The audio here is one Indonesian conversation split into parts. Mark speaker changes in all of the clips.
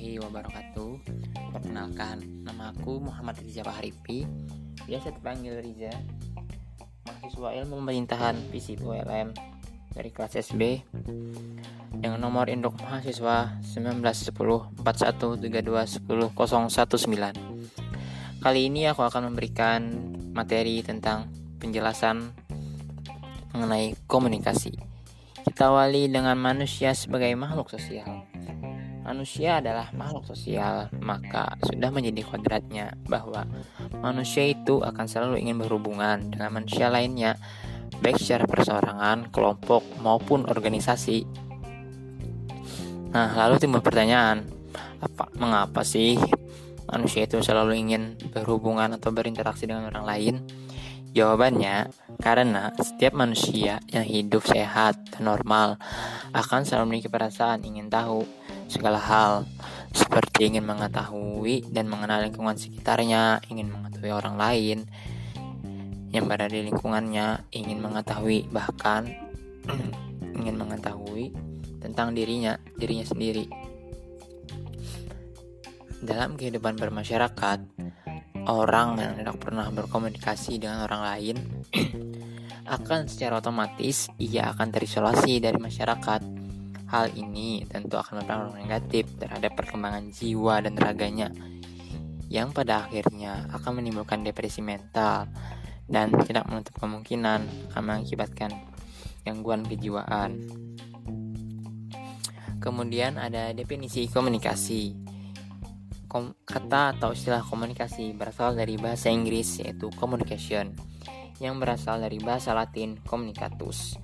Speaker 1: warahmatullahi wabarakatuh. Perkenalkan, nama aku Muhammad Riza Paharipi Biasa dipanggil Riza. Mahasiswa ilmu pemerintahan FISIP ULM dari kelas SB Dengan nomor induk mahasiswa 1910 Kali ini aku akan memberikan materi tentang penjelasan mengenai komunikasi. Kita awali dengan manusia sebagai makhluk sosial manusia adalah makhluk sosial, maka sudah menjadi kodratnya bahwa manusia itu akan selalu ingin berhubungan dengan manusia lainnya, baik secara perseorangan, kelompok, maupun organisasi. Nah, lalu timbul pertanyaan, apa mengapa sih manusia itu selalu ingin berhubungan atau berinteraksi dengan orang lain? Jawabannya, karena setiap manusia yang hidup sehat dan normal akan selalu memiliki perasaan ingin tahu segala hal, seperti ingin mengetahui dan mengenal lingkungan sekitarnya, ingin mengetahui orang lain yang berada di lingkungannya, ingin mengetahui bahkan ingin mengetahui tentang dirinya, dirinya sendiri. Dalam kehidupan bermasyarakat, orang yang tidak pernah berkomunikasi dengan orang lain akan secara otomatis ia akan terisolasi dari masyarakat. Hal ini tentu akan berpengaruh negatif terhadap perkembangan jiwa dan raganya yang pada akhirnya akan menimbulkan depresi mental dan tidak menutup kemungkinan akan mengakibatkan gangguan kejiwaan. Kemudian ada definisi komunikasi kom kata atau istilah komunikasi berasal dari bahasa Inggris yaitu communication yang berasal dari bahasa Latin communicatus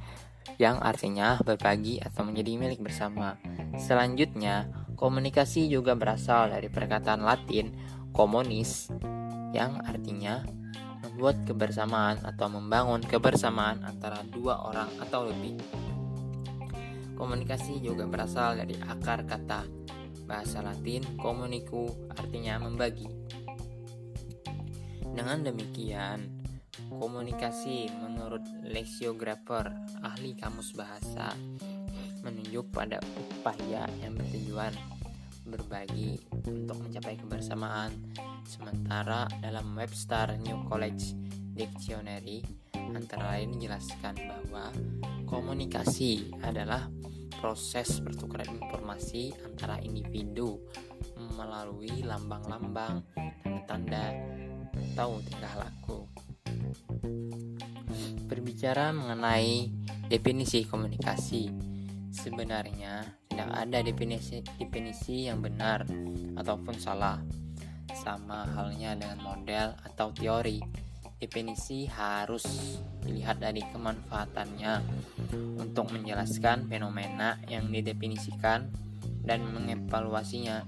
Speaker 1: yang artinya berbagi atau menjadi milik bersama. Selanjutnya, komunikasi juga berasal dari perkataan Latin komunis yang artinya membuat kebersamaan atau membangun kebersamaan antara dua orang atau lebih. Komunikasi juga berasal dari akar kata bahasa Latin komuniku artinya membagi. Dengan demikian, komunikasi menurut lexicographer ahli kamus bahasa menunjuk pada upaya yang bertujuan berbagi untuk mencapai kebersamaan. Sementara dalam Webster New College Dictionary antara lain dijelaskan bahwa komunikasi adalah proses pertukaran informasi antara individu melalui lambang-lambang, tanda-tanda, atau tingkah laku. Berbicara mengenai definisi komunikasi, sebenarnya tidak ada definisi definisi yang benar ataupun salah. Sama halnya dengan model atau teori definisi harus dilihat dari kemanfaatannya untuk menjelaskan fenomena yang didefinisikan dan mengevaluasinya.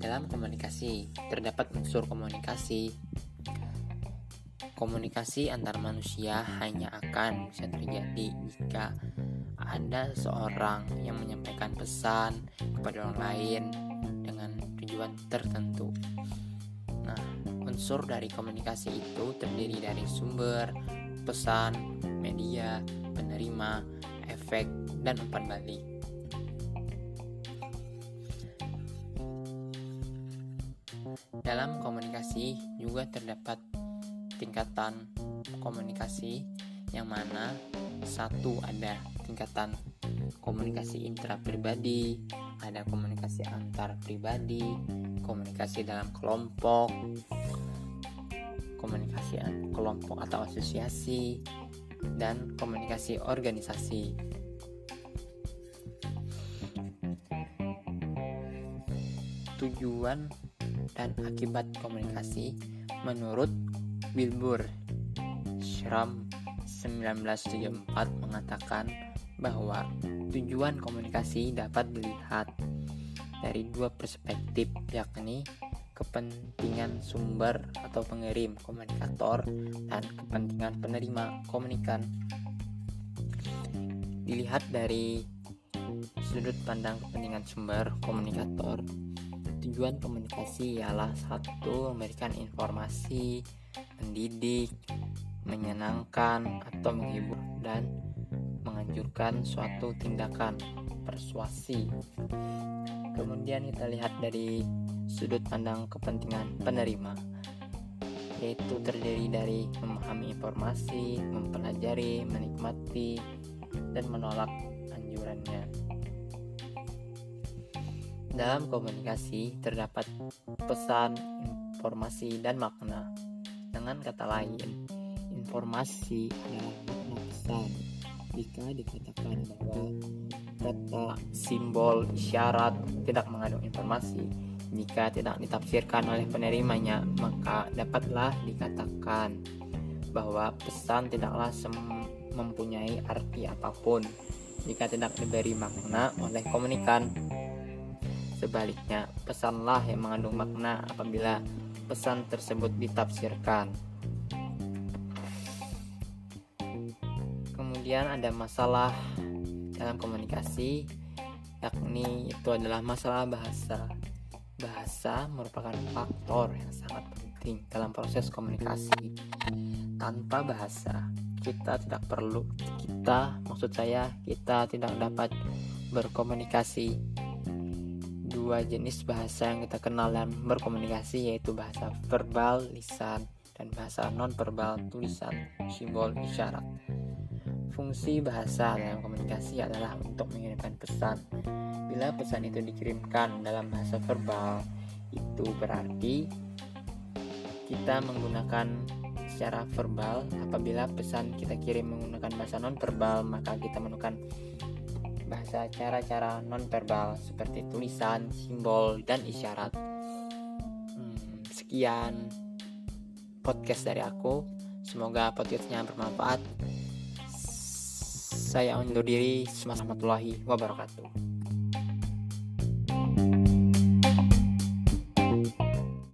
Speaker 1: Dalam komunikasi, terdapat unsur komunikasi. Komunikasi antar manusia hanya akan bisa terjadi jika ada seorang yang menyampaikan pesan kepada orang lain tujuan tertentu. Nah, unsur dari komunikasi itu terdiri dari sumber, pesan, media, penerima, efek, dan umpan balik. Dalam komunikasi juga terdapat tingkatan komunikasi yang mana satu ada tingkatan komunikasi intrapribadi, ada komunikasi antar pribadi, komunikasi dalam kelompok, komunikasi kelompok atau asosiasi, dan komunikasi organisasi. Tujuan dan akibat komunikasi menurut Wilbur Schramm 1974 mengatakan bahwa tujuan komunikasi dapat dilihat dari dua perspektif yakni kepentingan sumber atau pengirim komunikator dan kepentingan penerima komunikan. Dilihat dari sudut pandang kepentingan sumber komunikator. Tujuan komunikasi ialah satu memberikan informasi mendidik menyenangkan atau menghibur dan menganjurkan suatu tindakan persuasi. Kemudian kita lihat dari sudut pandang kepentingan penerima, yaitu terdiri dari memahami informasi, mempelajari, menikmati, dan menolak anjurannya. Dalam komunikasi terdapat pesan, informasi, dan makna. Dengan kata lain, informasi adalah makna pesan. Jika dikatakan bahwa kata, simbol, isyarat tidak mengandung informasi, jika tidak ditafsirkan oleh penerimanya, maka dapatlah dikatakan bahwa pesan tidaklah mempunyai arti apa pun jika tidak diberi makna oleh komunikan. Sebaliknya, pesanlah yang mengandung makna apabila pesan tersebut ditafsirkan. Kemudian ada masalah dalam komunikasi, yakni itu adalah masalah bahasa. Bahasa merupakan faktor yang sangat penting dalam proses komunikasi. Tanpa bahasa, kita tidak perlu kita, maksud saya, kita tidak dapat berkomunikasi. Dua jenis bahasa yang kita kenal dan berkomunikasi yaitu bahasa verbal, lisan, dan bahasa non-verbal, tulisan, simbol, isyarat. Fungsi bahasa dalam komunikasi adalah untuk mengirimkan pesan Bila pesan itu dikirimkan dalam bahasa verbal, itu berarti kita menggunakan secara verbal. Apabila pesan kita kirim menggunakan bahasa non verbal, maka kita menggunakan bahasa cara-cara non verbal seperti tulisan, simbol, dan isyarat. Hmm, sekian podcast dari aku. Semoga podcastnya bermanfaat. Saya undur diri. Assalamualaikum warahmatullahi wabarakatuh.